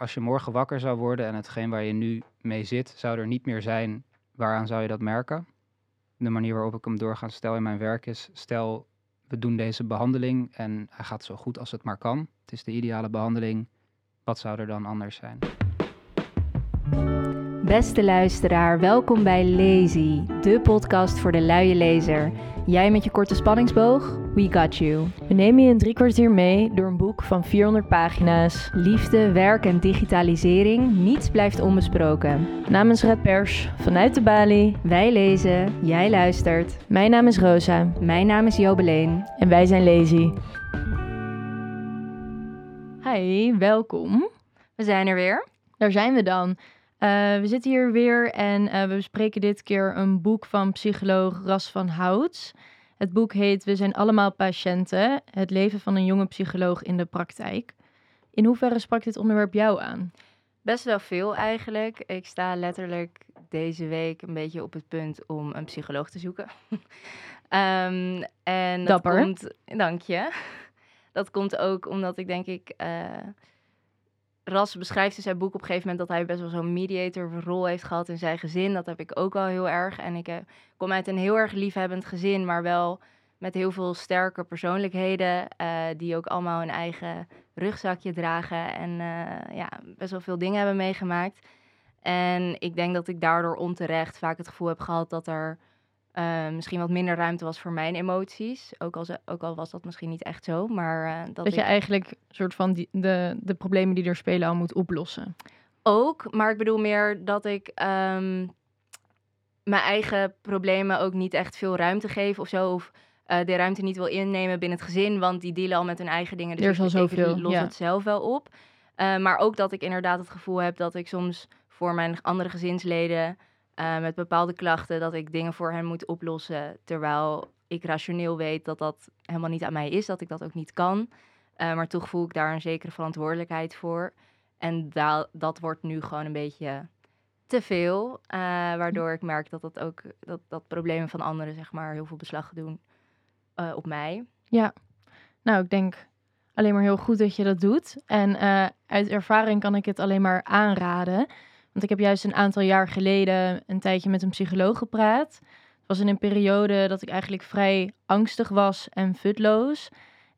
Als je morgen wakker zou worden en hetgeen waar je nu mee zit, zou er niet meer zijn, waaraan zou je dat merken? De manier waarop ik hem doorga stel in mijn werk is, stel we doen deze behandeling en hij gaat zo goed als het maar kan. Het is de ideale behandeling. Wat zou er dan anders zijn? Beste luisteraar, welkom bij Lazy, de podcast voor de luie lezer. Jij met je korte spanningsboog? We got you. We nemen je in drie kwartier mee door een boek van 400 pagina's. Liefde, werk en digitalisering, niets blijft onbesproken. Namens Red Pers, vanuit de Bali, wij lezen, jij luistert. Mijn naam is Rosa. Mijn naam is Jobeleen. En wij zijn Lazy. Hi, welkom. We zijn er weer. Daar zijn we dan. Uh, we zitten hier weer en uh, we bespreken dit keer een boek van psycholoog Ras van Houts. Het boek heet We zijn allemaal patiënten. Het leven van een jonge psycholoog in de praktijk. In hoeverre sprak dit onderwerp jou aan? Best wel veel eigenlijk. Ik sta letterlijk deze week een beetje op het punt om een psycholoog te zoeken. um, en Dapper. Dat komt, dank je. Dat komt ook omdat ik denk ik... Uh, Ras beschrijft in zijn boek op een gegeven moment dat hij best wel zo'n mediator-rol heeft gehad in zijn gezin. Dat heb ik ook wel heel erg. En ik uh, kom uit een heel erg liefhebbend gezin, maar wel met heel veel sterke persoonlijkheden. Uh, die ook allemaal hun eigen rugzakje dragen. En uh, ja, best wel veel dingen hebben meegemaakt. En ik denk dat ik daardoor onterecht vaak het gevoel heb gehad dat er uh, misschien wat minder ruimte was voor mijn emoties. Ook al, ook al was dat misschien niet echt zo. Maar, uh, dat, je eigenlijk soort van die, de, de problemen die er spelen al moet oplossen. Ook, maar ik bedoel meer dat ik um, mijn eigen problemen ook niet echt veel ruimte geef of zo. Of uh, de ruimte niet wil innemen binnen het gezin, want die dealen al met hun eigen dingen. Dus er is al zoveel. Los ja. het zelf wel op. Maar ook dat ik inderdaad het gevoel heb dat ik soms voor mijn andere gezinsleden uh, met bepaalde klachten, dat ik dingen voor hen moet oplossen. Terwijl ik rationeel weet dat dat helemaal niet aan mij is, dat ik dat ook niet kan. Uh, maar toch voel ik daar een zekere verantwoordelijkheid voor. En da dat wordt nu gewoon een beetje te veel. Uh, waardoor ik merk dat dat ook dat, dat problemen van anderen, zeg maar, heel veel beslag doen op mij. Ja, nou, ik denk alleen maar heel goed dat je dat doet. En uit ervaring kan ik het alleen maar aanraden. Want ik heb juist een aantal jaar geleden een tijdje met een psycholoog gepraat. Het was in een periode dat ik eigenlijk vrij angstig was en futloos.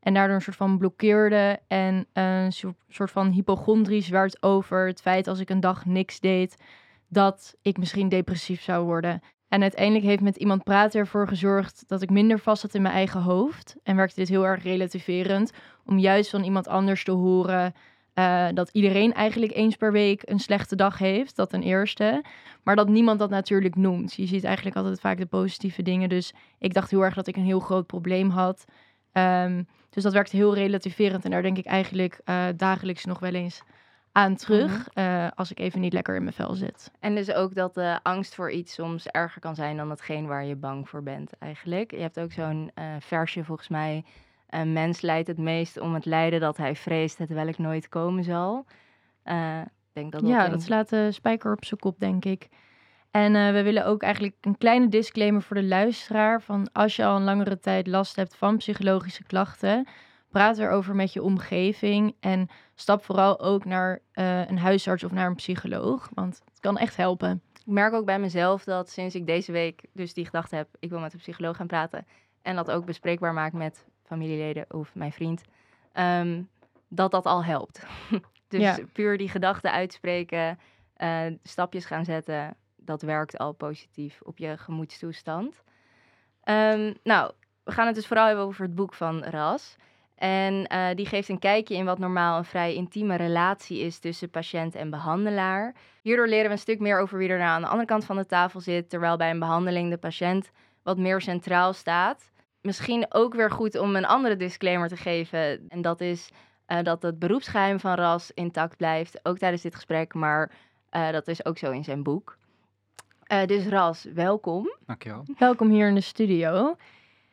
En daardoor een soort van blokkeerde en een soort van hypochondrisch werd over het feit als ik een dag niks deed, dat ik misschien depressief zou worden. En uiteindelijk heeft met iemand praten ervoor gezorgd dat ik minder vast zat in mijn eigen hoofd. En werkte dit heel erg relativerend om juist van iemand anders te horen uh, dat iedereen eigenlijk eens per week een slechte dag heeft, dat ten eerste. Maar dat niemand dat natuurlijk noemt. Je ziet eigenlijk altijd vaak de positieve dingen. Dus ik dacht heel erg dat ik een heel groot probleem had. Um, dus dat werkt heel relativerend. En daar denk ik eigenlijk uh, dagelijks nog wel eens aan terug. -hmm. uh, als ik even niet lekker in mijn vel zit. En dus ook dat de angst voor iets soms erger kan zijn dan hetgeen waar je bang voor bent eigenlijk. Je hebt ook zo'n versje volgens mij... Een mens lijdt het meest om het lijden dat hij vreest, het welk nooit komen zal. Uh, denk dat dat ja, een... dat slaat de spijker op zijn kop, denk ik. En uh, we willen ook eigenlijk een kleine disclaimer voor de luisteraar. Van als je al een langere tijd last hebt van psychologische klachten, praat erover met je omgeving. En stap vooral ook naar uh, een huisarts of naar een psycholoog. Want het kan echt helpen. Ik merk ook bij mezelf dat sinds ik deze week dus die gedachte heb, ik wil met een psycholoog gaan praten. En dat ook bespreekbaar maak met familieleden of mijn vriend, um, dat dat al helpt. dus Ja. puur die gedachten uitspreken, uh, stapjes gaan zetten, dat werkt al positief op je gemoedstoestand. Um, nou, we gaan het dus vooral hebben over het boek van Ras. En uh, die geeft een kijkje in wat normaal een vrij intieme relatie is tussen patiënt en behandelaar. Hierdoor leren we een stuk meer over wie er nou aan de andere kant van de tafel zit, terwijl bij een behandeling de patiënt wat meer centraal staat misschien ook weer goed om een andere disclaimer te geven. En dat is uh, dat het beroepsgeheim van RAS intact blijft, ook tijdens dit gesprek. Maar uh, dat is ook zo in zijn boek. Uh, dus Ras, welkom. Dankjewel. Welkom hier in de studio.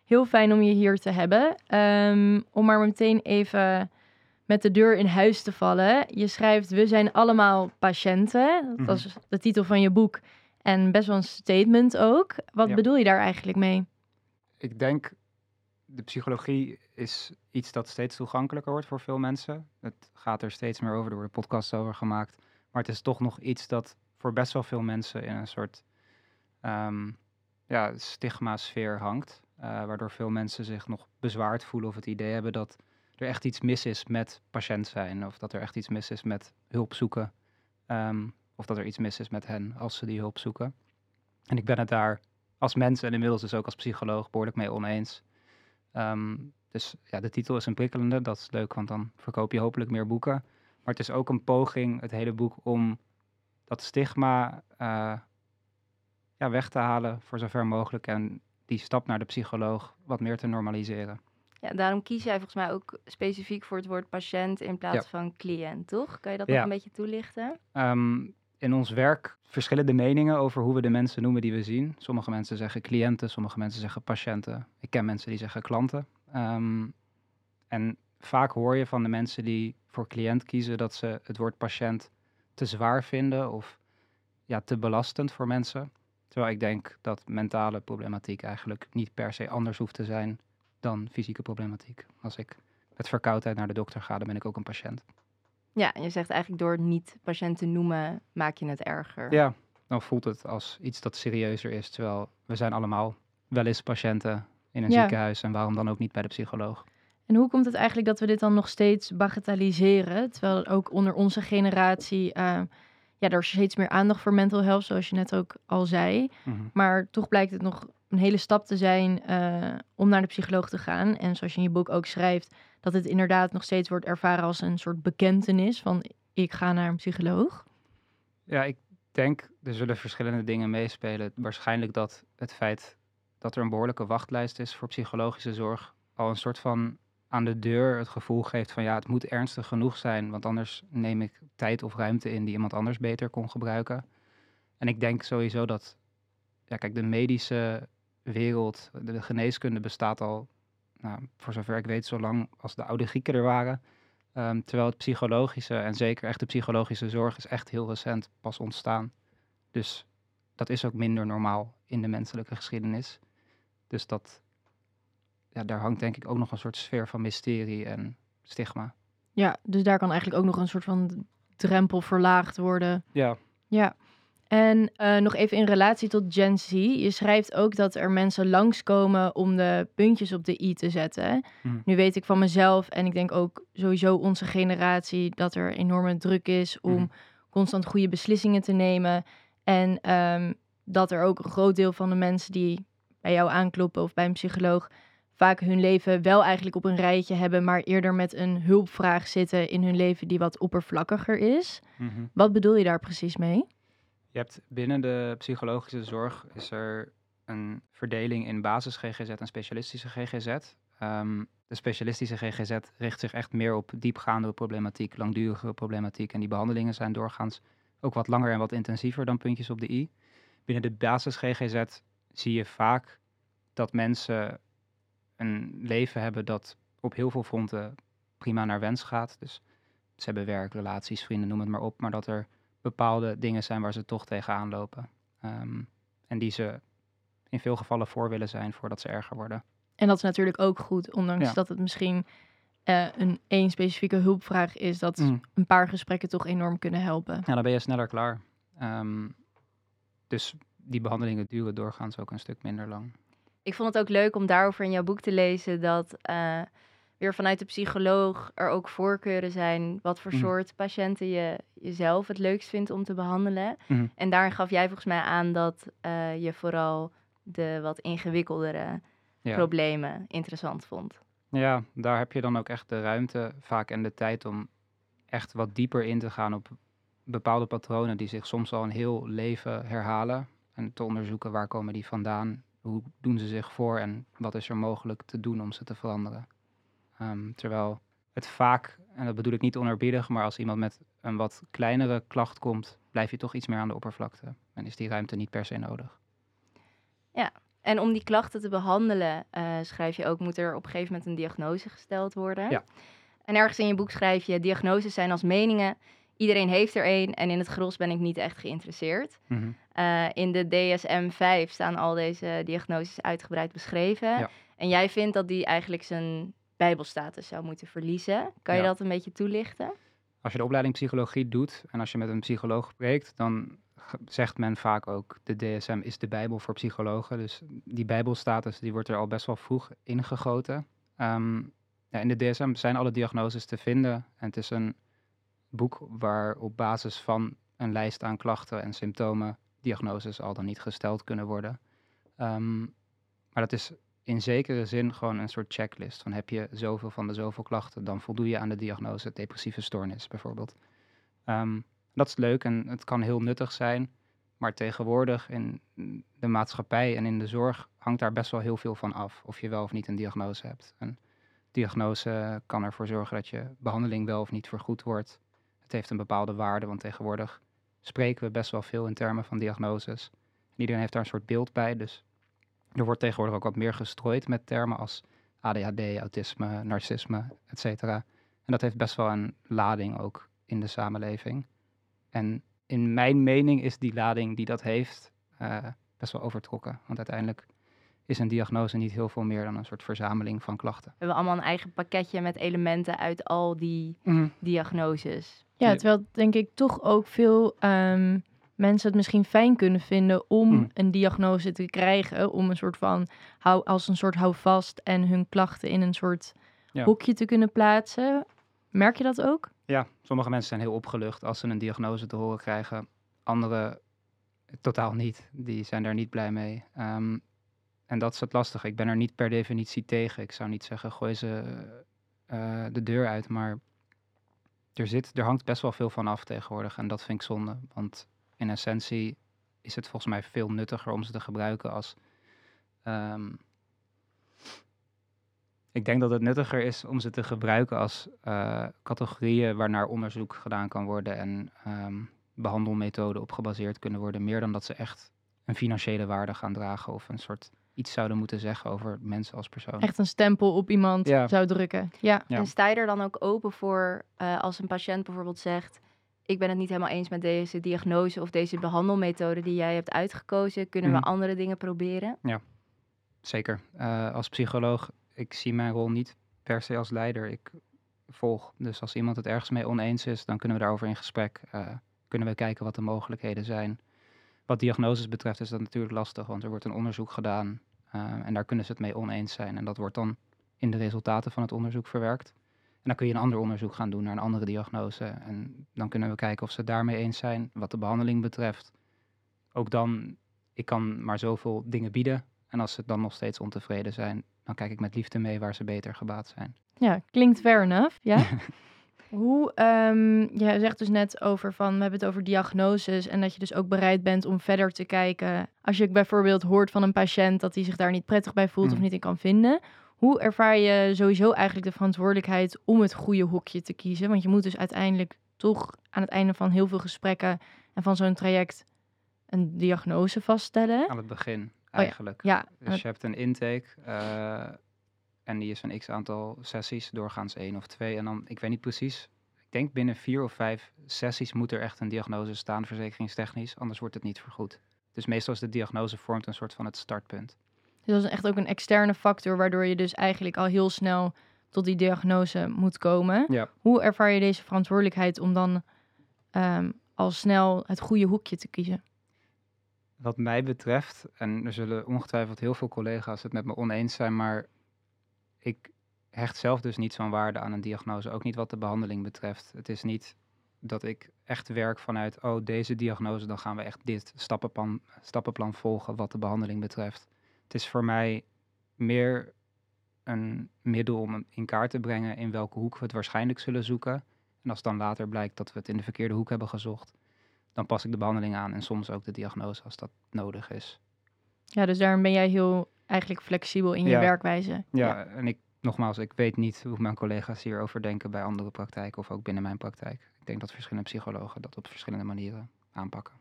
Heel fijn om je hier te hebben. Um, om maar meteen even met de deur in huis te vallen. Je schrijft, we zijn allemaal patiënten. Dat was mm -hmm. de titel van je boek. En best wel een statement ook. Wat Ja. bedoel je daar eigenlijk mee? Ik denk de psychologie is iets dat steeds toegankelijker wordt voor veel mensen. Het gaat er steeds meer over, er worden podcasts over gemaakt. Maar het is toch nog iets dat voor best wel veel mensen in een soort ehm, ja, stigma-sfeer hangt. eh, waardoor veel mensen zich nog bezwaard voelen of het idee hebben dat er echt iets mis is met patiënt zijn. Of dat er echt iets mis is met hulp zoeken. ehm, of dat er iets mis is met hen als ze die hulp zoeken. En ik ben het daar als mens en inmiddels dus ook als psycholoog behoorlijk mee oneens. Ehm, dus ja, de titel is een prikkelende. Dat is leuk, want dan verkoop je hopelijk meer boeken. Maar het is ook een poging, het hele boek, om dat stigma eh, ja, weg te halen voor zover mogelijk. En die stap naar de psycholoog wat meer te normaliseren. Ja, daarom kies jij volgens mij ook specifiek voor het woord patiënt in plaats van cliënt, toch? Kan je dat nog een beetje toelichten? Ehm, in ons werk verschillende meningen over hoe we de mensen noemen die we zien. Sommige mensen zeggen cliënten, sommige mensen zeggen patiënten. Ik ken mensen die zeggen klanten. Ehm, en vaak hoor je van de mensen die voor cliënt kiezen dat ze het woord patiënt te zwaar vinden of ja, te belastend voor mensen. Terwijl ik denk dat mentale problematiek eigenlijk niet per se anders hoeft te zijn dan fysieke problematiek. Als ik met verkoudheid naar de dokter ga, dan ben ik ook een patiënt. Ja, en je zegt eigenlijk door het niet patiënt te noemen, maak je het erger. Ja, dan voelt het als iets dat serieuzer is. Terwijl we zijn allemaal wel eens patiënten in een Ja. ziekenhuis. En waarom dan ook niet bij de psycholoog? En hoe komt het eigenlijk dat we dit dan nog steeds bagatelliseren? Terwijl ook onder onze generatie eh, ja, er is steeds meer aandacht voor mental health, zoals je net ook al zei. Mhm. Maar toch blijkt het nog een hele stap te zijn eh, om naar de psycholoog te gaan. En zoals je in je boek ook schrijft, dat het inderdaad nog steeds wordt ervaren als een soort bekentenis van ik ga naar een psycholoog. Ja, ik denk er zullen verschillende dingen meespelen. Waarschijnlijk dat het feit dat er een behoorlijke wachtlijst is voor psychologische zorg al een soort van aan de deur het gevoel geeft van ja, het moet ernstig genoeg zijn, want anders neem ik tijd of ruimte in die iemand anders beter kon gebruiken. En ik denk sowieso dat, ja, kijk, de medische wereld, de, de geneeskunde bestaat al, nou, voor zover ik weet, zo lang als de oude Grieken er waren. Ehm, terwijl het psychologische, en zeker echt de psychologische zorg, is echt heel recent pas ontstaan. Dus dat is ook minder normaal in de menselijke geschiedenis. Dus dat, ja, daar hangt denk ik ook nog een soort sfeer van mysterie en stigma. Ja, dus daar kan eigenlijk ook nog een soort van drempel verlaagd worden. Ja, Ja. En eh, nog even in relatie tot Gen Z. Je schrijft ook dat er mensen langskomen om de puntjes op de i te zetten. Mhm. Nu weet ik van mezelf en ik denk ook sowieso onze generatie dat er enorme druk is om Mhm. constant goede beslissingen te nemen. En ehm, dat er ook een groot deel van de mensen die bij jou aankloppen of bij een psycholoog vaak hun leven wel eigenlijk op een rijtje hebben, maar eerder met een hulpvraag zitten in hun leven die wat oppervlakkiger is. Mhm. Wat bedoel je daar precies mee? Je hebt binnen de psychologische zorg is er een verdeling in basis GGZ en specialistische GGZ. Ehm, de specialistische GGZ richt zich echt meer op diepgaande problematiek, langdurige problematiek. En die behandelingen zijn doorgaans ook wat langer en wat intensiever dan puntjes op de i. Binnen de basis GGZ zie je vaak dat mensen een leven hebben dat op heel veel fronten prima naar wens gaat. Dus ze hebben werk, relaties, vrienden, noem het maar op. Maar dat er bepaalde dingen zijn waar ze toch tegenaan lopen. Ehm, en die ze in veel gevallen voor willen zijn voordat ze erger worden. En dat is natuurlijk ook goed, ondanks Ja. dat het misschien eh, een één specifieke hulpvraag is, dat Mm. een paar gesprekken toch enorm kunnen helpen. Ja, dan ben je sneller klaar. Ehm, dus die behandelingen duren doorgaans ook een stuk minder lang. Ik vond het ook leuk om daarover in jouw boek te lezen dat eh, weer vanuit de psycholoog er ook voorkeuren zijn wat voor Mhm. soort patiënten je jezelf het leukst vindt om te behandelen. Mhm. En daarin gaf jij volgens mij aan dat eh, je vooral de wat ingewikkeldere Ja. problemen interessant vond. ja, daar heb je dan ook echt de ruimte vaak en de tijd om echt wat dieper in te gaan op bepaalde patronen die zich soms al een heel leven herhalen. En te onderzoeken waar komen die vandaan, hoe doen ze zich voor en wat is er mogelijk te doen om ze te veranderen. Ehm, terwijl het vaak, en dat bedoel ik niet onerbiedig, maar als iemand met een wat kleinere klacht komt, blijf je toch iets meer aan de oppervlakte. En is die ruimte niet per se nodig. En om die klachten te behandelen, eh, schrijf je ook, moet er op een gegeven moment een diagnose gesteld worden. Ja. En ergens in je boek schrijf je, diagnoses zijn als meningen. Iedereen heeft er één en in het gros ben ik niet echt geïnteresseerd. Mhm. Eh, in de DSM-5 staan al deze diagnoses uitgebreid beschreven. Ja. En jij vindt dat die eigenlijk zijn bijbelstatus zou moeten verliezen. Kan je Ja. dat een beetje toelichten? Als je de opleiding psychologie doet en als je met een psycholoog spreekt, dan zegt men vaak ook de DSM is de Bijbel voor psychologen. Dus die Bijbelstatus die wordt er al best wel vroeg ingegoten. Ehm, ja, in de DSM zijn alle diagnoses te vinden en het is een boek waar op basis van een lijst aan klachten en symptomen diagnoses al dan niet gesteld kunnen worden. Ehm, maar dat is in zekere zin gewoon een soort checklist. Van heb je zoveel van de zoveel klachten, dan voldoe je aan de diagnose depressieve stoornis bijvoorbeeld. Ehm, dat is leuk en het kan heel nuttig zijn. Maar tegenwoordig in de maatschappij en in de zorg hangt daar best wel heel veel van af. Of je wel of niet een diagnose hebt. Een diagnose kan ervoor zorgen dat je behandeling wel of niet vergoed wordt. Het heeft een bepaalde waarde, want tegenwoordig spreken we best wel veel in termen van diagnoses. En iedereen heeft daar een soort beeld bij, dus er wordt tegenwoordig ook wat meer gestrooid met termen als ADHD, autisme, narcisme, et cetera. En dat heeft best wel een lading ook in de samenleving. En in mijn mening is die lading die dat heeft eh, best wel overtrokken. Want uiteindelijk is een diagnose niet heel veel meer dan een soort verzameling van klachten. We hebben allemaal een eigen pakketje met elementen uit al die diagnoses. Ja, Ja. terwijl denk ik toch ook veel ehm, mensen het misschien fijn kunnen vinden om Mm. een diagnose te krijgen. Om een soort van, hou, als een soort houvast en hun klachten in een soort Ja. hoekje te kunnen plaatsen. Merk je dat ook? Ja, sommige mensen zijn heel opgelucht als ze een diagnose te horen krijgen. Anderen totaal niet. Die zijn daar niet blij mee. Ehm, en dat is het lastige. Ik ben er niet per definitie tegen. Ik zou niet zeggen, gooi ze eh, de deur uit. Maar er, zit, er hangt best wel veel van af tegenwoordig. En dat vind ik zonde. Want in essentie is het volgens mij veel nuttiger om ze te gebruiken als... ehm, ik denk dat het nuttiger is om ze te gebruiken als eh, categorieën waarnaar onderzoek gedaan kan worden en ehm, behandelmethoden op gebaseerd kunnen worden. Meer dan dat ze echt een financiële waarde gaan dragen of een soort iets zouden moeten zeggen over mensen als persoon. Echt een stempel op iemand Ja. zou drukken. Ja. Ja. En sta je er dan ook open voor eh, als een patiënt bijvoorbeeld zegt... ik ben het niet helemaal eens met deze diagnose of deze behandelmethode die jij hebt uitgekozen. Kunnen Mhm. we andere dingen proberen? Zeker. Eh, als psycholoog, ik zie mijn rol niet per se als leider. Ik volg. Dus als iemand het ergens mee oneens is, dan kunnen we daarover in gesprek. eh, kunnen we kijken wat de mogelijkheden zijn. Wat diagnoses betreft is dat natuurlijk lastig, want er wordt een onderzoek gedaan eh, en daar kunnen ze het mee oneens zijn. En dat wordt dan in de resultaten van het onderzoek verwerkt. En dan kun je een ander onderzoek gaan doen naar een andere diagnose. En dan kunnen we kijken of ze daarmee eens zijn. Wat de behandeling betreft. Ook dan, ik kan maar zoveel dingen bieden. En als ze dan nog steeds ontevreden zijn, dan kijk ik met liefde mee waar ze beter gebaat zijn. Ja, klinkt fair enough. Ja. Hoe, ehm je zegt dus net over van, we hebben het over diagnoses en dat je dus ook bereid bent om verder te kijken. Als je bijvoorbeeld hoort van een patiënt dat hij zich daar niet prettig bij voelt of Mhm. niet in kan vinden. Hoe ervaar je sowieso eigenlijk de verantwoordelijkheid om het goede hokje te kiezen? Want je moet dus uiteindelijk toch aan het einde van heel veel gesprekken en van zo'n traject een diagnose vaststellen. Aan het begin ja. eigenlijk. Ja, Dus je hebt een intake eh, en die is een x aantal sessies, doorgaans één of twee. En dan, ik weet niet precies, ik denk binnen vier of vijf sessies moet er echt een diagnose staan, verzekeringstechnisch, anders wordt het niet vergoed. Dus meestal is de diagnose vormt een soort van het startpunt. Dus dat is echt ook een externe factor, waardoor je dus eigenlijk al heel snel tot die diagnose moet komen. Ja. Hoe ervaar je deze verantwoordelijkheid om dan ehm, al snel het goede hoekje te kiezen? Wat mij betreft, en er zullen ongetwijfeld heel veel collega's het met me oneens zijn, maar ik hecht zelf dus niet zo'n waarde aan een diagnose, ook niet wat de behandeling betreft. Het is niet dat ik echt werk vanuit, oh deze diagnose, dan gaan we echt dit stappenplan, stappenplan volgen wat de behandeling betreft. Het is voor mij meer een middel om in kaart te brengen in welke hoek we het waarschijnlijk zullen zoeken. En als dan later blijkt dat we het in de verkeerde hoek hebben gezocht, dan pas ik de behandeling aan en soms ook de diagnose als dat nodig is. Ja, dus daarom ben jij heel eigenlijk flexibel in je Ja. werkwijze. Ja, en ik, nogmaals, ik weet niet hoe mijn collega's hierover denken bij andere praktijken of ook binnen mijn praktijk. Ik denk dat verschillende psychologen dat op verschillende manieren aanpakken.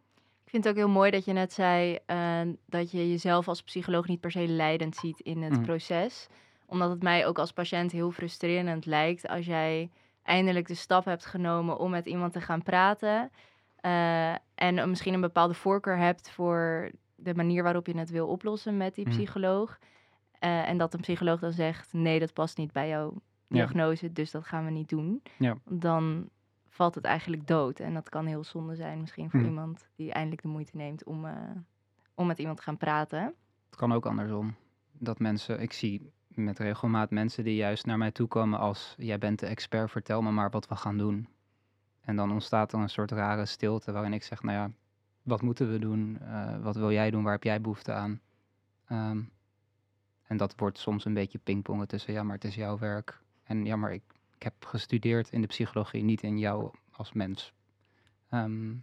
Ik vind het ook heel mooi dat je net zei eh, dat je jezelf als psycholoog niet per se leidend ziet in het Mhm. proces. Omdat het mij ook als patiënt heel frustrerend lijkt als jij eindelijk de stap hebt genomen om met iemand te gaan praten. eh, en misschien een bepaalde voorkeur hebt voor de manier waarop je het wil oplossen met die Mhm. psycholoog. eh, en dat een psycholoog dan zegt: nee, dat past niet bij jouw diagnose, dus dat gaan we niet doen. Ja. Dan valt het eigenlijk dood. En dat kan heel zonde zijn, misschien voor Hm. iemand die eindelijk de moeite neemt om, eh, om met iemand te gaan praten. Het kan ook andersom. Dat mensen, ik zie met regelmaat mensen die juist naar mij toe komen als jij bent de expert, vertel me maar wat we gaan doen. En dan ontstaat er een soort rare stilte waarin ik zeg, nou ja, wat moeten we doen? Eh, wat wil jij doen? Waar heb jij behoefte aan? Ehm, en dat wordt soms een beetje pingpongen tussen, ja, maar het is jouw werk. En ja, maar ik, ik heb gestudeerd in de psychologie, niet in jou als mens. Ehm,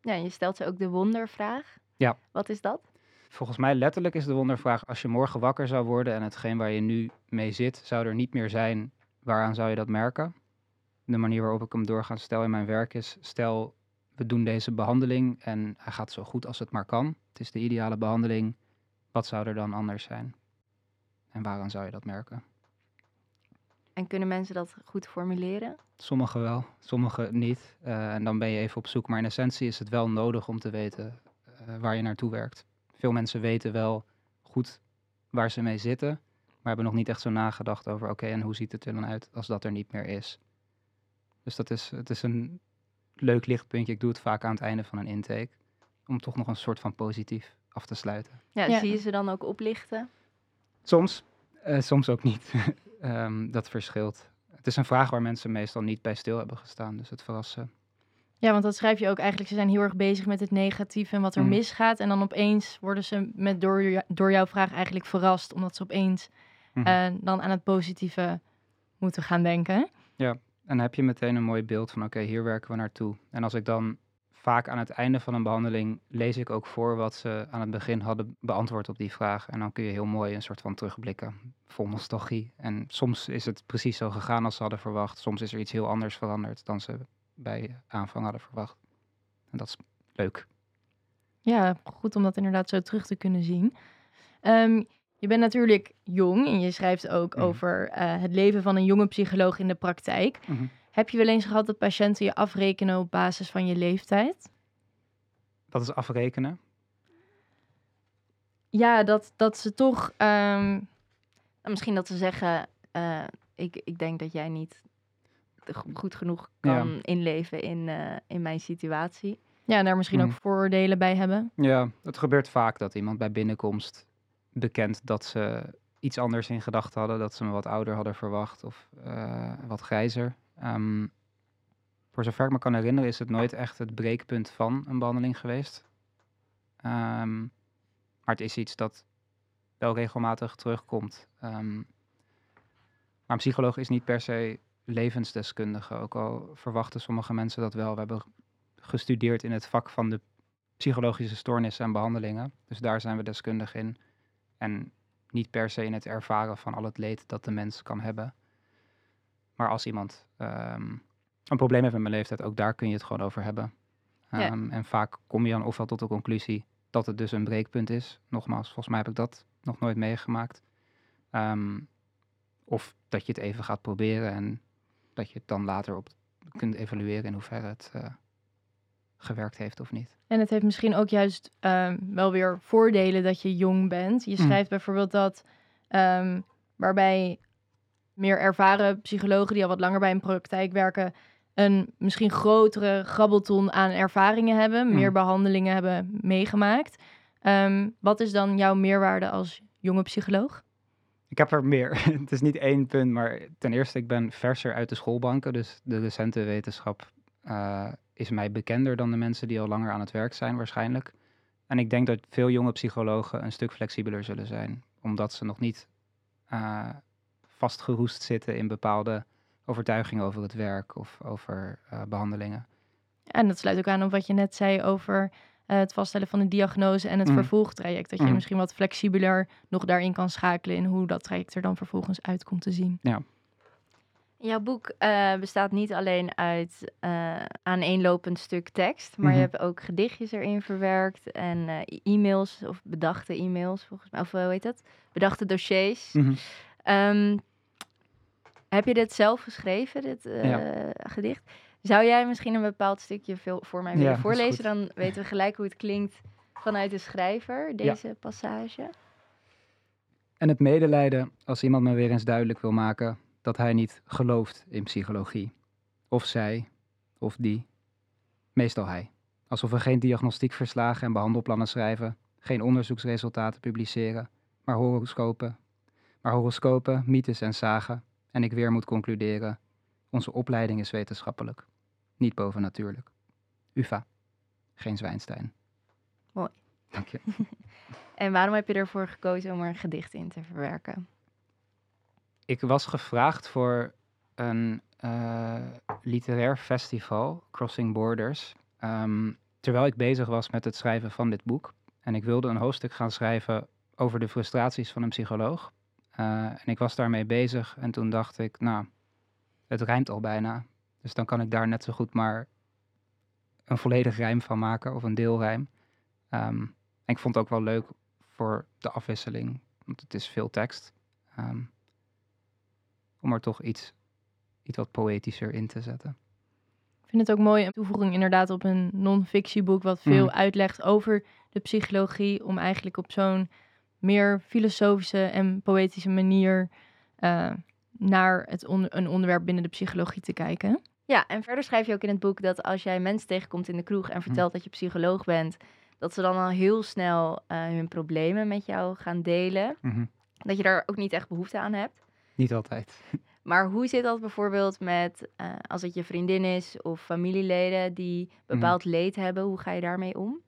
Ja, je stelt ze ook de wondervraag. Ja. Wat is dat? Volgens mij letterlijk is de wondervraag: als je morgen wakker zou worden en hetgeen waar je nu mee zit, zou er niet meer zijn, waaraan zou je dat merken? De manier waarop ik hem doorgaans stel in mijn werk is: stel, we doen deze behandeling en hij gaat zo goed als het maar kan. Het is de ideale behandeling. Wat zou er dan anders zijn? En waaraan zou je dat merken? En kunnen mensen dat goed formuleren? Sommigen wel, sommigen niet. Eh, en dan ben je even op zoek. Maar in essentie is het wel nodig om te weten eh, waar je naartoe werkt. Veel mensen weten wel goed waar ze mee zitten, maar hebben nog niet echt zo nagedacht over: oké, en hoe ziet het er dan uit als dat er niet meer is? Dus dat is, het is een leuk lichtpuntje. Ik doe het vaak aan het einde van een intake, om toch nog een soort van positief af te sluiten. Ja, Ja. zie je ze dan ook oplichten? Soms, eh, soms ook niet. Ehm, dat verschilt. Het is een vraag waar mensen meestal niet bij stil hebben gestaan, dus het verrassen. Ja, want dat schrijf je ook eigenlijk. Ze zijn heel erg bezig met het negatieve en wat er Mhm. misgaat. En dan opeens worden ze met door, door jouw vraag eigenlijk verrast. Omdat ze opeens Mhm. eh, dan aan het positieve moeten gaan denken. En dan heb je meteen een mooi beeld van, oké, hier werken we naartoe. En als ik dan vaak aan het einde van een behandeling lees ik ook voor wat ze aan het begin hadden beantwoord op die vraag. En dan kun je heel mooi een soort van terugblikken, vol nostalgie. En soms is het precies zo gegaan als ze hadden verwacht. Soms is er iets heel anders veranderd dan ze bij aanvang hadden verwacht. En dat is leuk. Ja, goed om dat inderdaad zo terug te kunnen zien. Ehm, je bent natuurlijk jong en je schrijft ook Mhm. over eh, het leven van een jonge psycholoog in de praktijk. Mhm. Heb je wel eens gehad dat patiënten je afrekenen op basis van je leeftijd? Dat is afrekenen. Ja, dat, dat ze toch. ehm, misschien dat ze zeggen, eh, ik, ik denk dat jij niet goed genoeg Ja. kan inleven in, eh, in mijn situatie. ja, daar misschien ook vooroordelen bij hebben. Ja, het gebeurt vaak dat iemand bij binnenkomst bekent dat ze iets anders in gedachten hadden, dat ze me wat ouder hadden verwacht of eh, wat grijzer. Ehm, voor zover ik me kan herinneren is het nooit echt het breekpunt van een behandeling geweest. Ehm, maar het is iets dat wel regelmatig terugkomt. Ehm, maar een psycholoog is niet per se levensdeskundige, ook al verwachten sommige mensen dat wel. We hebben gestudeerd in het vak van de psychologische stoornissen en behandelingen. Dus daar zijn we deskundig in. En niet per se in het ervaren van al het leed dat de mens kan hebben. Maar als iemand ehm, een probleem heeft met mijn leeftijd, ook daar kun je het gewoon over hebben. Ja. Ehm, En vaak kom je dan ofwel tot de conclusie dat het dus een breekpunt is. Nogmaals, volgens mij heb ik dat nog nooit meegemaakt. Ehm, of dat je het even gaat proberen en dat je het dan later op kunt evalueren in hoeverre het eh, gewerkt heeft of niet. En het heeft misschien ook juist wel weer voordelen dat je jong bent. Je Mm. schrijft bijvoorbeeld dat waarbij meer ervaren psychologen die al wat langer bij een praktijk werken, een misschien grotere grabbelton aan ervaringen hebben, Mm. meer behandelingen hebben meegemaakt. Ehm, wat is dan jouw meerwaarde als jonge psycholoog? Ik heb er meer. het is niet één punt, maar ten eerste, ik ben verser uit de schoolbanken. Dus de recente wetenschap eh, is mij bekender dan de mensen die al langer aan het werk zijn, waarschijnlijk. En ik denk dat veel jonge psychologen een stuk flexibeler zullen zijn, omdat ze nog niet eh, vastgeroest zitten in bepaalde overtuigingen over het werk of over eh, behandelingen. En dat sluit ook aan op wat je net zei over eh, het vaststellen van de diagnose en het Mm. vervolgtraject. Dat je Mm. misschien wat flexibeler nog daarin kan schakelen in hoe dat traject er dan vervolgens uitkomt te zien. Jouw boek eh, bestaat niet alleen uit eh aaneenlopend stuk tekst, maar je Mhm. hebt ook gedichtjes erin verwerkt en e-mails of bedachte e-mails volgens mij, of hoe heet dat? Bedachte dossiers. Ehm, heb je dit zelf geschreven, dit eh, Ja. gedicht? Zou jij misschien een bepaald stukje voor mij willen voorlezen? Dan weten we gelijk hoe het klinkt vanuit de schrijver, deze passage. En het medelijden als iemand me weer eens duidelijk wil maken dat hij niet gelooft in psychologie. Of zij, of die. Meestal hij. Alsof we geen diagnostiekverslagen en behandelplannen schrijven, geen onderzoeksresultaten publiceren, maar horoscopen. Maar horoscopen, mythes en zagen. En ik weer moet concluderen: onze opleiding is wetenschappelijk, niet bovennatuurlijk. UVA, geen Zwijnstein. Mooi. Dank je. En waarom heb je ervoor gekozen om er een gedicht in te verwerken? Ik was gevraagd voor een eh, literair festival, Crossing Borders, ehm, terwijl ik bezig was met het schrijven van dit boek. En ik wilde een hoofdstuk gaan schrijven over de frustraties van een psycholoog. Eh, en ik was daarmee bezig en toen dacht ik, nou, het rijmt al bijna. Dus dan kan ik daar net zo goed maar een volledig rijm van maken of een deelrijm. Ehm, en ik vond het ook wel leuk voor de afwisseling, want het is veel tekst. Ehm, om er toch iets, iets wat poëtischer in te zetten. Ik vind het ook mooi, een toevoeging inderdaad op een non-fictieboek wat veel Mhm. uitlegt over de psychologie, om eigenlijk op zo'n meer filosofische en poëtische manier eh, naar het on- een onderwerp binnen de psychologie te kijken. Ja, en verder schrijf je ook in het boek dat als jij mensen tegenkomt in de kroeg en vertelt dat je psycholoog bent, dat ze dan al heel snel eh, hun problemen met jou gaan delen. Mhm. Dat je daar ook niet echt behoefte aan hebt. Niet altijd. Maar hoe zit dat bijvoorbeeld met eh, als het je vriendin is of familieleden die bepaald leed hebben? Hoe ga je daarmee om?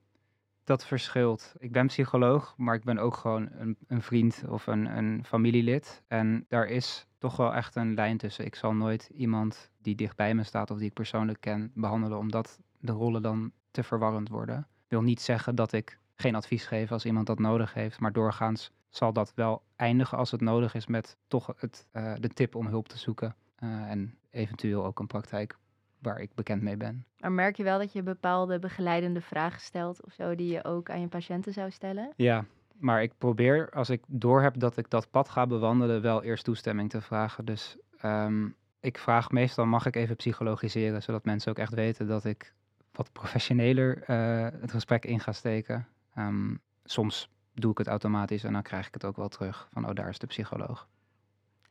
Dat verschilt. Ik ben psycholoog, maar ik ben ook gewoon een, een vriend of een, een familielid. En daar is toch wel echt een lijn tussen. Ik zal nooit iemand die dichtbij me staat of die ik persoonlijk ken behandelen, omdat de rollen dan te verwarrend worden. Wil niet zeggen dat ik geen advies geef als iemand dat nodig heeft, maar doorgaans zal dat wel eindigen als het nodig is met toch het, eh, de tip om hulp te zoeken. Eh, en eventueel ook een praktijk waar ik bekend mee ben. Maar merk je wel dat je bepaalde begeleidende vragen stelt of zo die je ook aan je patiënten zou stellen? Ja, maar ik probeer als ik doorheb dat ik dat pad ga bewandelen, wel eerst toestemming te vragen. Dus ehm, ik vraag meestal, mag ik even psychologiseren, zodat mensen ook echt weten dat ik wat professioneler eh, het gesprek in ga steken. Ehm, soms doe ik het automatisch en dan krijg ik het ook wel terug van, oh, daar is de psycholoog.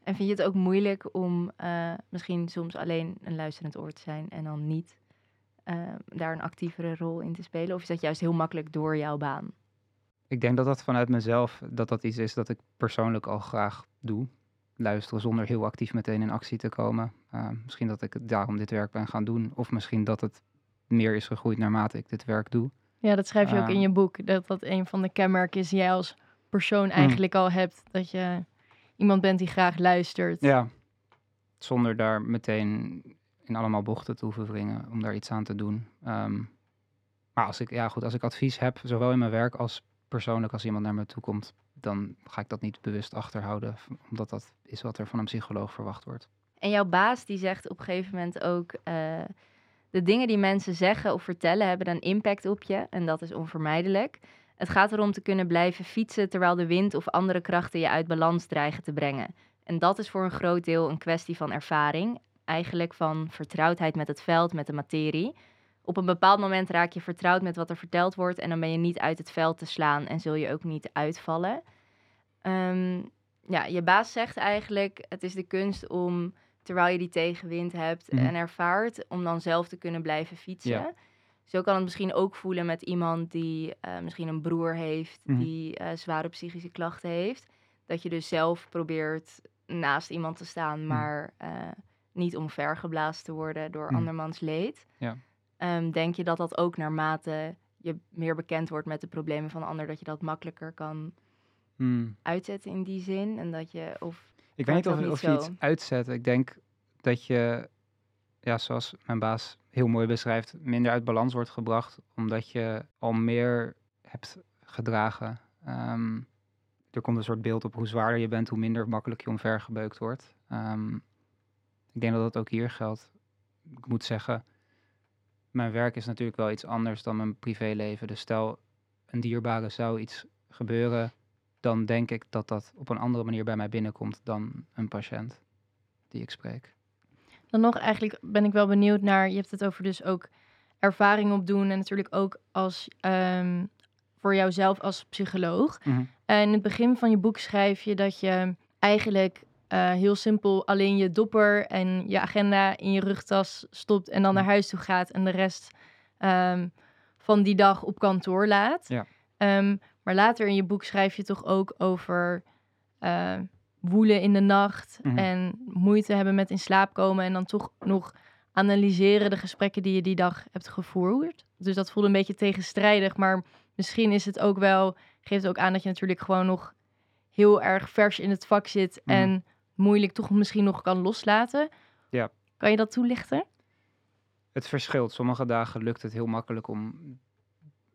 En vind je het ook moeilijk om eh, misschien soms alleen een luisterend oor te zijn en dan niet eh, daar een actievere rol in te spelen? Of is dat juist heel makkelijk door jouw baan? Ik denk dat dat vanuit mezelf, dat dat iets is dat ik persoonlijk al graag doe. Luisteren zonder heel actief meteen in actie te komen. Uh, misschien dat ik daarom dit werk ben gaan doen. Of misschien dat het meer is gegroeid naarmate ik dit werk doe. Ja, dat schrijf je ook in je boek. Dat dat een van de kenmerken is die jij als persoon eigenlijk al hebt. Dat je iemand bent die graag luistert. Ja, zonder daar meteen in allemaal bochten te hoeven wringen om daar iets aan te doen. Ehm, maar als ik, ja goed, als ik advies heb, zowel in mijn werk als persoonlijk als iemand naar me toe komt, dan ga ik dat niet bewust achterhouden, omdat dat is wat er van een psycholoog verwacht wordt. En jouw baas die zegt op een gegeven moment ook... eh, de dingen die mensen zeggen of vertellen hebben een impact op je. En dat is onvermijdelijk. Het gaat erom te kunnen blijven fietsen terwijl de wind of andere krachten je uit balans dreigen te brengen. En dat is voor een groot deel een kwestie van ervaring. Eigenlijk van vertrouwdheid met het veld, met de materie. Op een bepaald moment raak je vertrouwd met wat er verteld wordt en dan ben je niet uit het veld te slaan en zul je ook niet uitvallen. Ehm, ja, je baas zegt eigenlijk, het is de kunst om, terwijl je die tegenwind hebt Mhm. en ervaart, om dan zelf te kunnen blijven fietsen. Ja. Zo kan het misschien ook voelen met iemand die eh, misschien een broer heeft, Mhm. die eh, zware psychische klachten heeft. Dat je dus zelf probeert naast iemand te staan, Mhm. maar eh, niet omvergeblazen te worden door Mhm. andermans leed. Ja. Ehm, denk je dat dat ook naarmate je meer bekend wordt met de problemen van de ander, dat je dat makkelijker kan Hmm. uitzetten in die zin? En dat je, of Ik weet niet of, niet of je iets uitzet. Ik denk dat je, ja, zoals mijn baas heel mooi beschrijft, minder uit balans wordt gebracht, omdat je al meer hebt gedragen. Ehm, er komt een soort beeld op hoe zwaarder je bent, hoe minder makkelijk je omvergebeukt wordt. Ehm, ik denk dat dat ook hier geldt. Ik moet zeggen, mijn werk is natuurlijk wel iets anders dan mijn privéleven. Dus stel, een dierbare zou iets gebeuren, dan denk ik dat dat op een andere manier bij mij binnenkomt dan een patiënt die ik spreek. Dan nog eigenlijk ben ik wel benieuwd naar, je hebt het over dus ook ervaring opdoen en natuurlijk ook als ehm, voor jouzelf als psycholoog. Eh, in het begin van je boek schrijf je dat je eigenlijk eh, heel simpel alleen je dopper en je agenda in je rugtas stopt en dan naar huis toe gaat en de rest ehm, van die dag op kantoor laat. Ja. Ehm, maar later in je boek schrijf je toch ook over eh, woelen in de nacht Mhm. en moeite hebben met in slaap komen en dan toch nog analyseren de gesprekken die je die dag hebt gevoerd. Dus dat voelde een beetje tegenstrijdig, maar misschien is het ook wel, geeft het ook aan dat je natuurlijk gewoon nog heel erg vers in het vak zit Mhm. en moeilijk toch misschien nog kan loslaten. Ja. Kan je dat toelichten? Het verschilt. Sommige dagen lukt het heel makkelijk om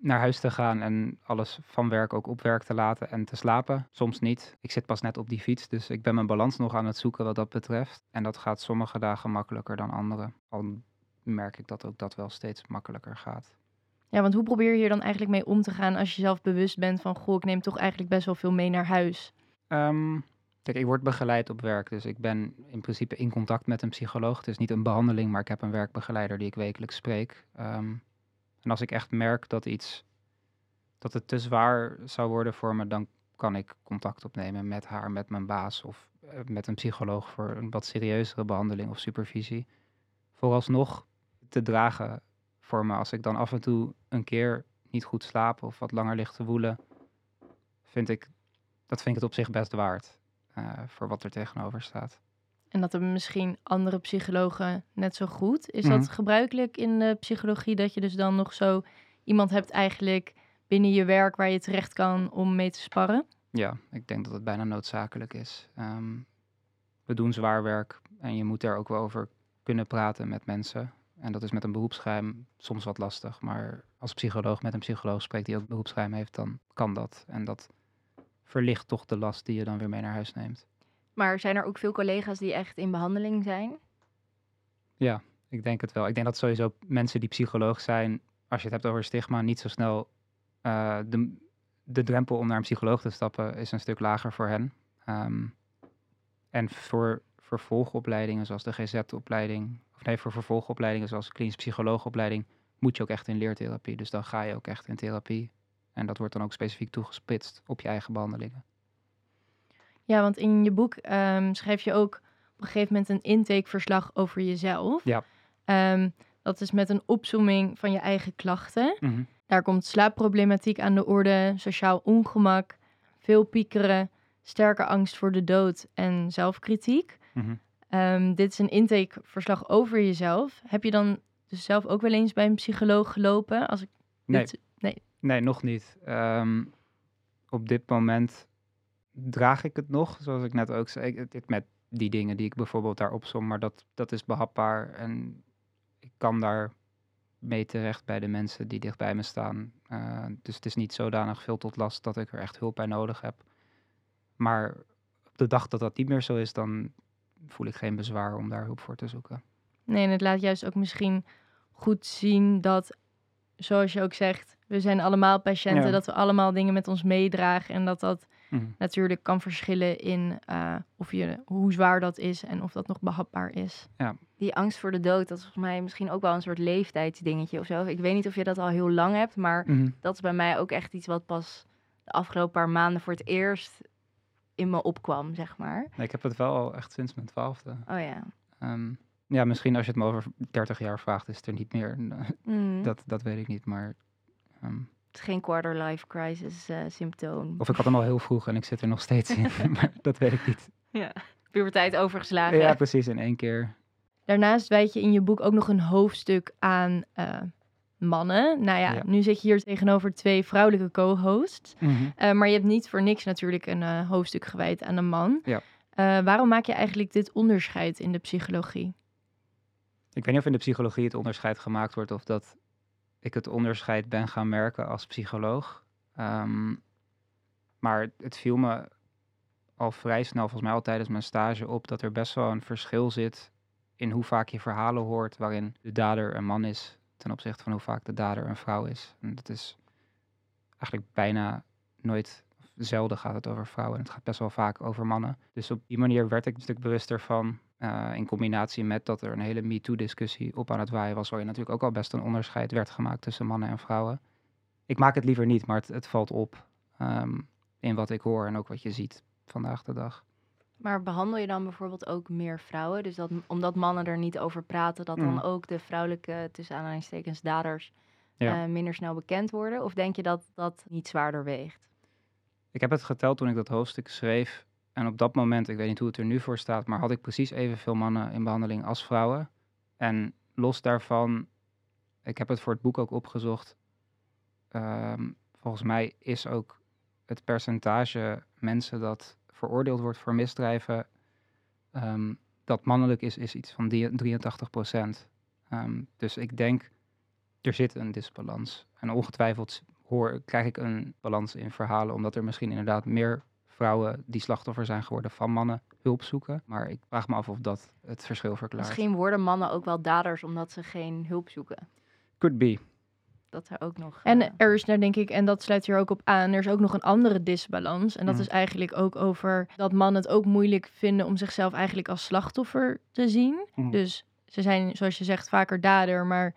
naar huis te gaan en alles van werk ook op werk te laten en te slapen. Soms niet. Ik zit pas net op die fiets, dus ik ben mijn balans nog aan het zoeken wat dat betreft. En dat gaat sommige dagen makkelijker dan andere. Al merk ik dat ook dat wel steeds makkelijker gaat. Ja, want hoe probeer je hier dan eigenlijk mee om te gaan als je zelf bewust bent van, goh, ik neem toch eigenlijk best wel veel mee naar huis? Ehm, kijk, ik word begeleid op werk, dus ik ben in principe in contact met een psycholoog. Het is niet een behandeling, maar ik heb een werkbegeleider die ik wekelijks spreek. Ehm, en als ik echt merk dat iets, dat het te zwaar zou worden voor me, dan kan ik contact opnemen met haar, met mijn baas of eh, met een psycholoog voor een wat serieuzere behandeling of supervisie. Vooralsnog te dragen voor me als ik dan af en toe een keer niet goed slaap of wat langer ligt te woelen, vind ik dat vind ik het op zich best waard. eh, voor wat er tegenover staat. En dat hebben misschien andere psychologen net zo goed. Is Mhm. dat gebruikelijk in de psychologie dat je dus dan nog zo iemand hebt eigenlijk binnen je werk waar je terecht kan om mee te sparren? Ja, ik denk dat het bijna noodzakelijk is. Ehm, we doen zwaar werk en je moet daar ook wel over kunnen praten met mensen. En dat is met een beroepsgeheim soms wat lastig. Maar als psycholoog met een psycholoog spreekt die ook beroepsgeheim heeft, dan kan dat. En dat verlicht toch de last die je dan weer mee naar huis neemt. Maar zijn er ook veel collega's die echt in behandeling zijn? Ja, ik denk het wel. Ik denk dat sowieso mensen die psycholoog zijn, als je het hebt over stigma, niet zo snel eh, de, de drempel om naar een psycholoog te stappen is een stuk lager voor hen. Ehm, en voor vervolgopleidingen zoals de GZ-opleiding, of nee, voor vervolgopleidingen zoals de klinisch psycholoogopleiding, moet je ook echt in leertherapie. Dus dan ga je ook echt in therapie. En dat wordt dan ook specifiek toegespitst op je eigen behandelingen. Ja, want in je boek ehm, schrijf je ook op een gegeven moment een intakeverslag over jezelf. Ja. Ehm, dat is met een opsomming van je eigen klachten. Mhm. Daar komt slaapproblematiek aan de orde, sociaal ongemak, veel piekeren, sterke angst voor de dood en zelfkritiek. Mhm. Ehm, dit is een intakeverslag over jezelf. Heb je dan dus zelf ook wel eens bij een psycholoog gelopen? Als ik Nee. dit- Nee, nog niet. Op dit moment draag ik het nog, zoals ik net ook zei. Met die dingen die ik bijvoorbeeld daar opsom, maar dat, dat is behapbaar. En ik kan daar mee terecht bij de mensen die dicht bij me staan. Eh, dus het is niet zodanig veel tot last dat ik er echt hulp bij nodig heb. Maar op de dag dat dat niet meer zo is, dan voel ik geen bezwaar om daar hulp voor te zoeken. Nee, en het laat juist ook misschien goed zien dat, zoals je ook zegt, we zijn allemaal patiënten, Ja. dat we allemaal dingen met ons meedragen en dat dat Mhm. natuurlijk kan verschillen in eh, of je, hoe zwaar dat is en of dat nog behapbaar is. Die angst voor de dood, dat is volgens mij misschien ook wel een soort leeftijdsdingetje of zo. Ik weet niet of je dat al heel lang hebt, maar Mhm. dat is bij mij ook echt iets wat pas de afgelopen paar maanden voor het eerst in me opkwam, zeg maar. Nee, ik heb het wel al echt sinds mijn twaalfde. Oh ja. Ehm, ja, misschien als je het me over 30 jaar vraagt, is het er niet meer. Mm. Dat, dat weet ik niet, maar... ehm, geen quarter life crisis eh, symptoom. of ik had hem al heel vroeg en ik zit er nog steeds in, maar dat weet ik niet. Ja. Puberteit overgeslagen. Ja, precies, in één keer. Daarnaast wijd je in je boek ook nog een hoofdstuk aan eh, mannen. Nou ja, Ja. nu zit je hier tegenover twee vrouwelijke co-hosts. Mhm. Eh, maar je hebt niet voor niks natuurlijk een hoofdstuk gewijd aan een man. Ja. Waarom maak je eigenlijk dit onderscheid in de psychologie? Ik weet niet of in de psychologie het onderscheid gemaakt wordt of dat ik het onderscheid ben gaan merken als psycholoog. Ehm, maar het viel me al vrij snel, volgens mij al tijdens mijn stage, op dat er best wel een verschil zit in hoe vaak je verhalen hoort waarin de dader een man is ten opzichte van hoe vaak de dader een vrouw is. En dat is eigenlijk bijna nooit, zelden gaat het over vrouwen. Het gaat best wel vaak over mannen. Dus op die manier werd ik een stuk bewuster van. Eh, in combinatie met dat er een hele MeToo-discussie op aan het waaien was, waarin natuurlijk ook al best een onderscheid werd gemaakt tussen mannen en vrouwen. Ik maak het liever niet, maar het, het valt op. Ehm, in wat ik hoor en ook wat je ziet vandaag de dag. Maar behandel je dan bijvoorbeeld ook meer vrouwen? Dus dat, omdat mannen er niet over praten, dat dan Mm. ook de vrouwelijke, tussen aanhalingstekens, daders Ja. eh, minder snel bekend worden? Of denk je dat dat niet zwaarder weegt? Ik heb het geteld toen ik dat hoofdstuk schreef. En op dat moment, ik weet niet hoe het er nu voor staat, maar had ik precies evenveel mannen in behandeling als vrouwen. En los daarvan, ik heb het voor het boek ook opgezocht. ehm, volgens mij is ook het percentage mensen dat veroordeeld wordt voor misdrijven, ehm, dat mannelijk is, is iets van die- 83 procent. Ehm, dus ik denk, er zit een disbalans. En ongetwijfeld hoor, krijg ik een balans in verhalen, omdat er misschien inderdaad meer vrouwen die slachtoffer zijn geworden van mannen hulp zoeken. Maar ik vraag me af of dat het verschil verklaart. Misschien worden mannen ook wel daders omdat ze geen hulp zoeken. Could be. Dat er ook nog... En eh, er is nou denk ik, en dat sluit hier ook op aan, er is ook nog een andere disbalans. En dat Mm. is eigenlijk ook over dat mannen het ook moeilijk vinden om zichzelf eigenlijk als slachtoffer te zien. Mm. Dus ze zijn, zoals je zegt, vaker dader, maar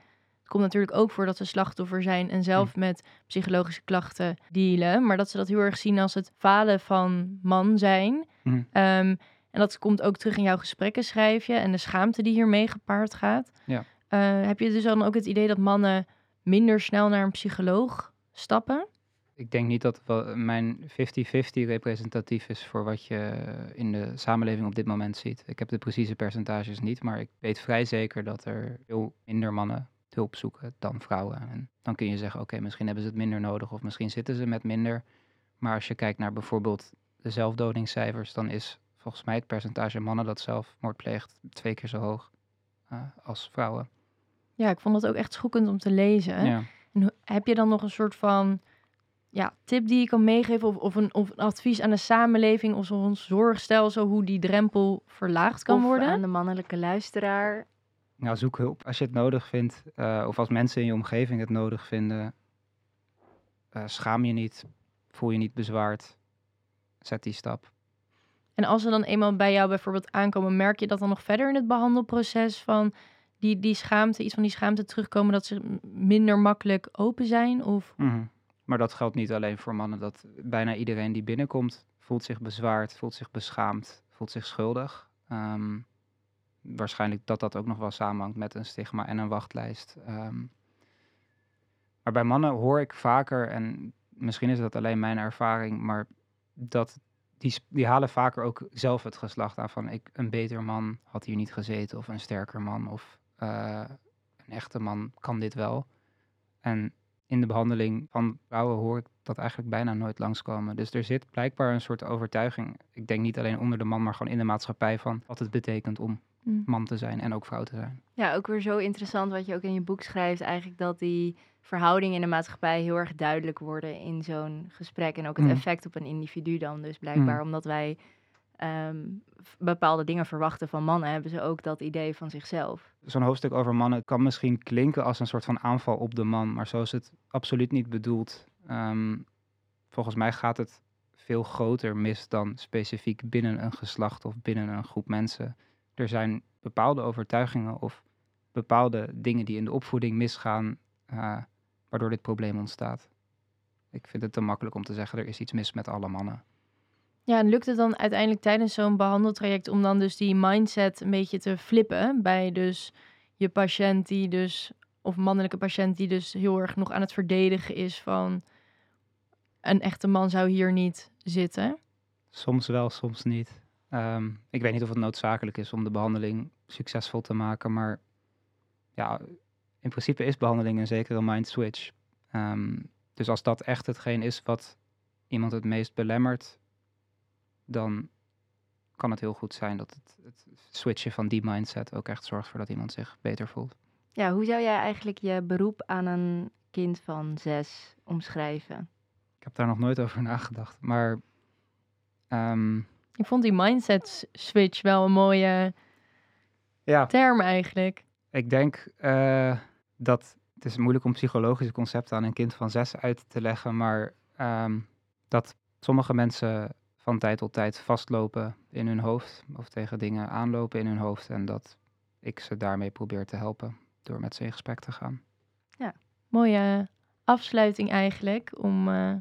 komt natuurlijk ook voor dat ze slachtoffer zijn en zelf met psychologische klachten dealen. Maar dat ze dat heel erg zien als het falen van man zijn. Mhm. Ehm, en dat komt ook terug in jouw gesprekken, schrijf je, en de schaamte die hiermee gepaard gaat. Ja. Eh, heb je dus dan ook het idee dat mannen minder snel naar een psycholoog stappen? Ik denk niet dat mijn 50-50 representatief is voor wat je in de samenleving op dit moment ziet. Ik heb de precieze percentages niet, maar ik weet vrij zeker dat er veel minder mannen hulp zoeken dan vrouwen. En dan kun je zeggen, oké, misschien hebben ze het minder nodig of misschien zitten ze met minder. Maar als je kijkt naar bijvoorbeeld de zelfdodingscijfers, dan is volgens mij het percentage mannen dat zelfmoord pleegt twee keer zo hoog eh, als vrouwen. Ja, ik vond dat ook echt schokkend om te lezen. Ja. En heb je dan nog een soort van ja, tip die je kan meegeven of, of, een, of een advies aan de samenleving of zo'n zorgstelsel hoe die drempel verlaagd kan of worden? aan de mannelijke luisteraar. Nou, zoek hulp als je het nodig vindt. eh, of als mensen in je omgeving het nodig vinden. Eh, schaam je niet. Voel je niet bezwaard. Zet die stap. En als ze dan eenmaal bij jou bijvoorbeeld aankomen, merk je dat dan nog verder in het behandelproces van die, die schaamte, iets van die schaamte terugkomen, dat ze minder makkelijk open zijn? Of Mhm. Maar dat geldt niet alleen voor mannen. Dat bijna iedereen die binnenkomt voelt zich bezwaard, voelt zich beschaamd, voelt zich schuldig. Ehm, waarschijnlijk dat dat ook nog wel samenhangt met een stigma en een wachtlijst. Ehm, maar bij mannen hoor ik vaker, en misschien is dat alleen mijn ervaring, maar dat die, die halen vaker ook zelf het geslacht aan van ik, een beter man had hier niet gezeten of een sterker man of eh, een echte man kan dit wel. En in de behandeling van vrouwen hoor ik dat eigenlijk bijna nooit langskomen. Dus er zit blijkbaar een soort overtuiging. Ik denk niet alleen onder de man, maar gewoon in de maatschappij van wat het betekent om. Man te zijn en ook vrouw te zijn. Ja, ook weer zo interessant wat je ook in je boek schrijft. Eigenlijk dat die verhoudingen in de maatschappij heel erg duidelijk worden in zo'n gesprek. En ook het Mm. effect op een individu dan dus blijkbaar. Mm. Omdat wij ehm, bepaalde dingen verwachten van mannen, hebben ze ook dat idee van zichzelf. Zo'n hoofdstuk over mannen kan misschien klinken als een soort van aanval op de man, maar zo is het absoluut niet bedoeld. Ehm, volgens mij gaat het veel groter mis dan specifiek binnen een geslacht of binnen een groep mensen. Er zijn bepaalde overtuigingen of bepaalde dingen die in de opvoeding misgaan, eh, waardoor dit probleem ontstaat. Ik vind het te makkelijk om te zeggen er is iets mis met alle mannen. Ja, en lukt het dan uiteindelijk tijdens zo'n behandeltraject om dan dus die mindset een beetje te flippen bij dus je patiënt die dus, of mannelijke patiënt die dus heel erg nog aan het verdedigen is van een echte man zou hier niet zitten? Soms wel, soms niet. Ehm, ik weet niet of het noodzakelijk is om de behandeling succesvol te maken, maar ja, in principe is behandeling een zekere mind switch. Ehm, dus als dat echt hetgeen is wat iemand het meest belemmert, dan kan het heel goed zijn dat het, het switchen van die mindset ook echt zorgt voor dat iemand zich beter voelt. Ja, hoe zou jij eigenlijk je beroep aan een kind van zes omschrijven? Ik heb daar nog nooit over nagedacht, maar ehm, Ik vond die mindset switch wel een mooie ja, term eigenlijk. Ik denk eh, dat het is moeilijk om psychologische concepten aan een kind van zes uit te leggen, maar ehm, dat sommige mensen van tijd tot tijd vastlopen in hun hoofd of tegen dingen aanlopen in hun hoofd en dat ik ze daarmee probeer te helpen door met ze in gesprek te gaan. Mooie afsluiting eigenlijk om eh,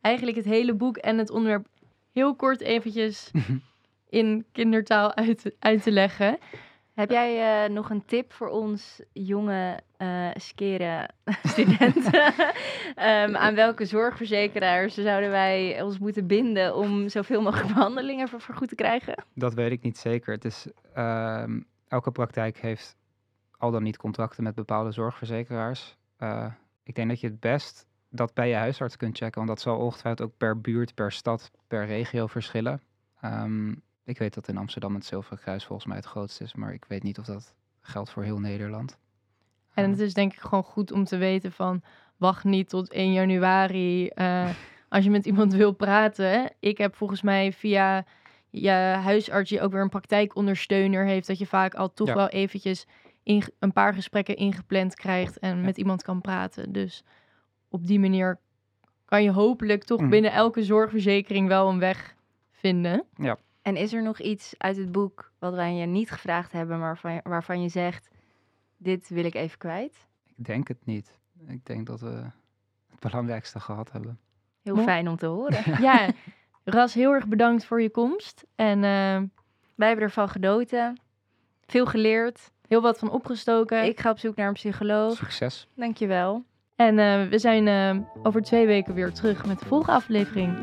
eigenlijk het hele boek en het onderwerp heel kort eventjes in kindertaal uit, uit te leggen. Heb jij eh, nog een tip voor ons jonge uh, skere studenten? um, aan welke zorgverzekeraars zouden wij ons moeten binden om zoveel mogelijk behandelingen voor vergoed te krijgen? Dat weet ik niet zeker. Het is, uh, elke praktijk heeft al dan niet contracten met bepaalde zorgverzekeraars. Uh, ik denk dat je het best dat bij je huisarts kunt checken, want dat zal ongetwijfeld ook per buurt, per stad, per regio verschillen. Um, ik weet dat in Amsterdam het Zilveren Kruis volgens mij het grootste is, maar ik weet niet of dat geldt voor heel Nederland. En het is denk ik gewoon goed om te weten van wacht niet tot 1 januari uh, als je met iemand wil praten. Ik heb volgens mij via je huisarts die ook weer een praktijkondersteuner heeft, dat je vaak al toch wel eventjes in, een paar gesprekken ingepland krijgt en met iemand kan praten. Dus op die manier kan je hopelijk toch mm. binnen elke zorgverzekering wel een weg vinden. Ja. En is er nog iets uit het boek wat wij je niet gevraagd hebben, maar waarvan je, waarvan je zegt, dit wil ik even kwijt? Ik denk het niet. Ik denk dat we het belangrijkste gehad hebben. Heel fijn om te horen. ja, Ras, heel erg bedankt voor je komst. En uh, wij hebben ervan genoten. Veel geleerd. Heel wat van opgestoken. Ik ga op zoek naar een psycholoog. Succes. Dankjewel. En uh, we zijn uh, over twee weken weer terug met de volgende aflevering.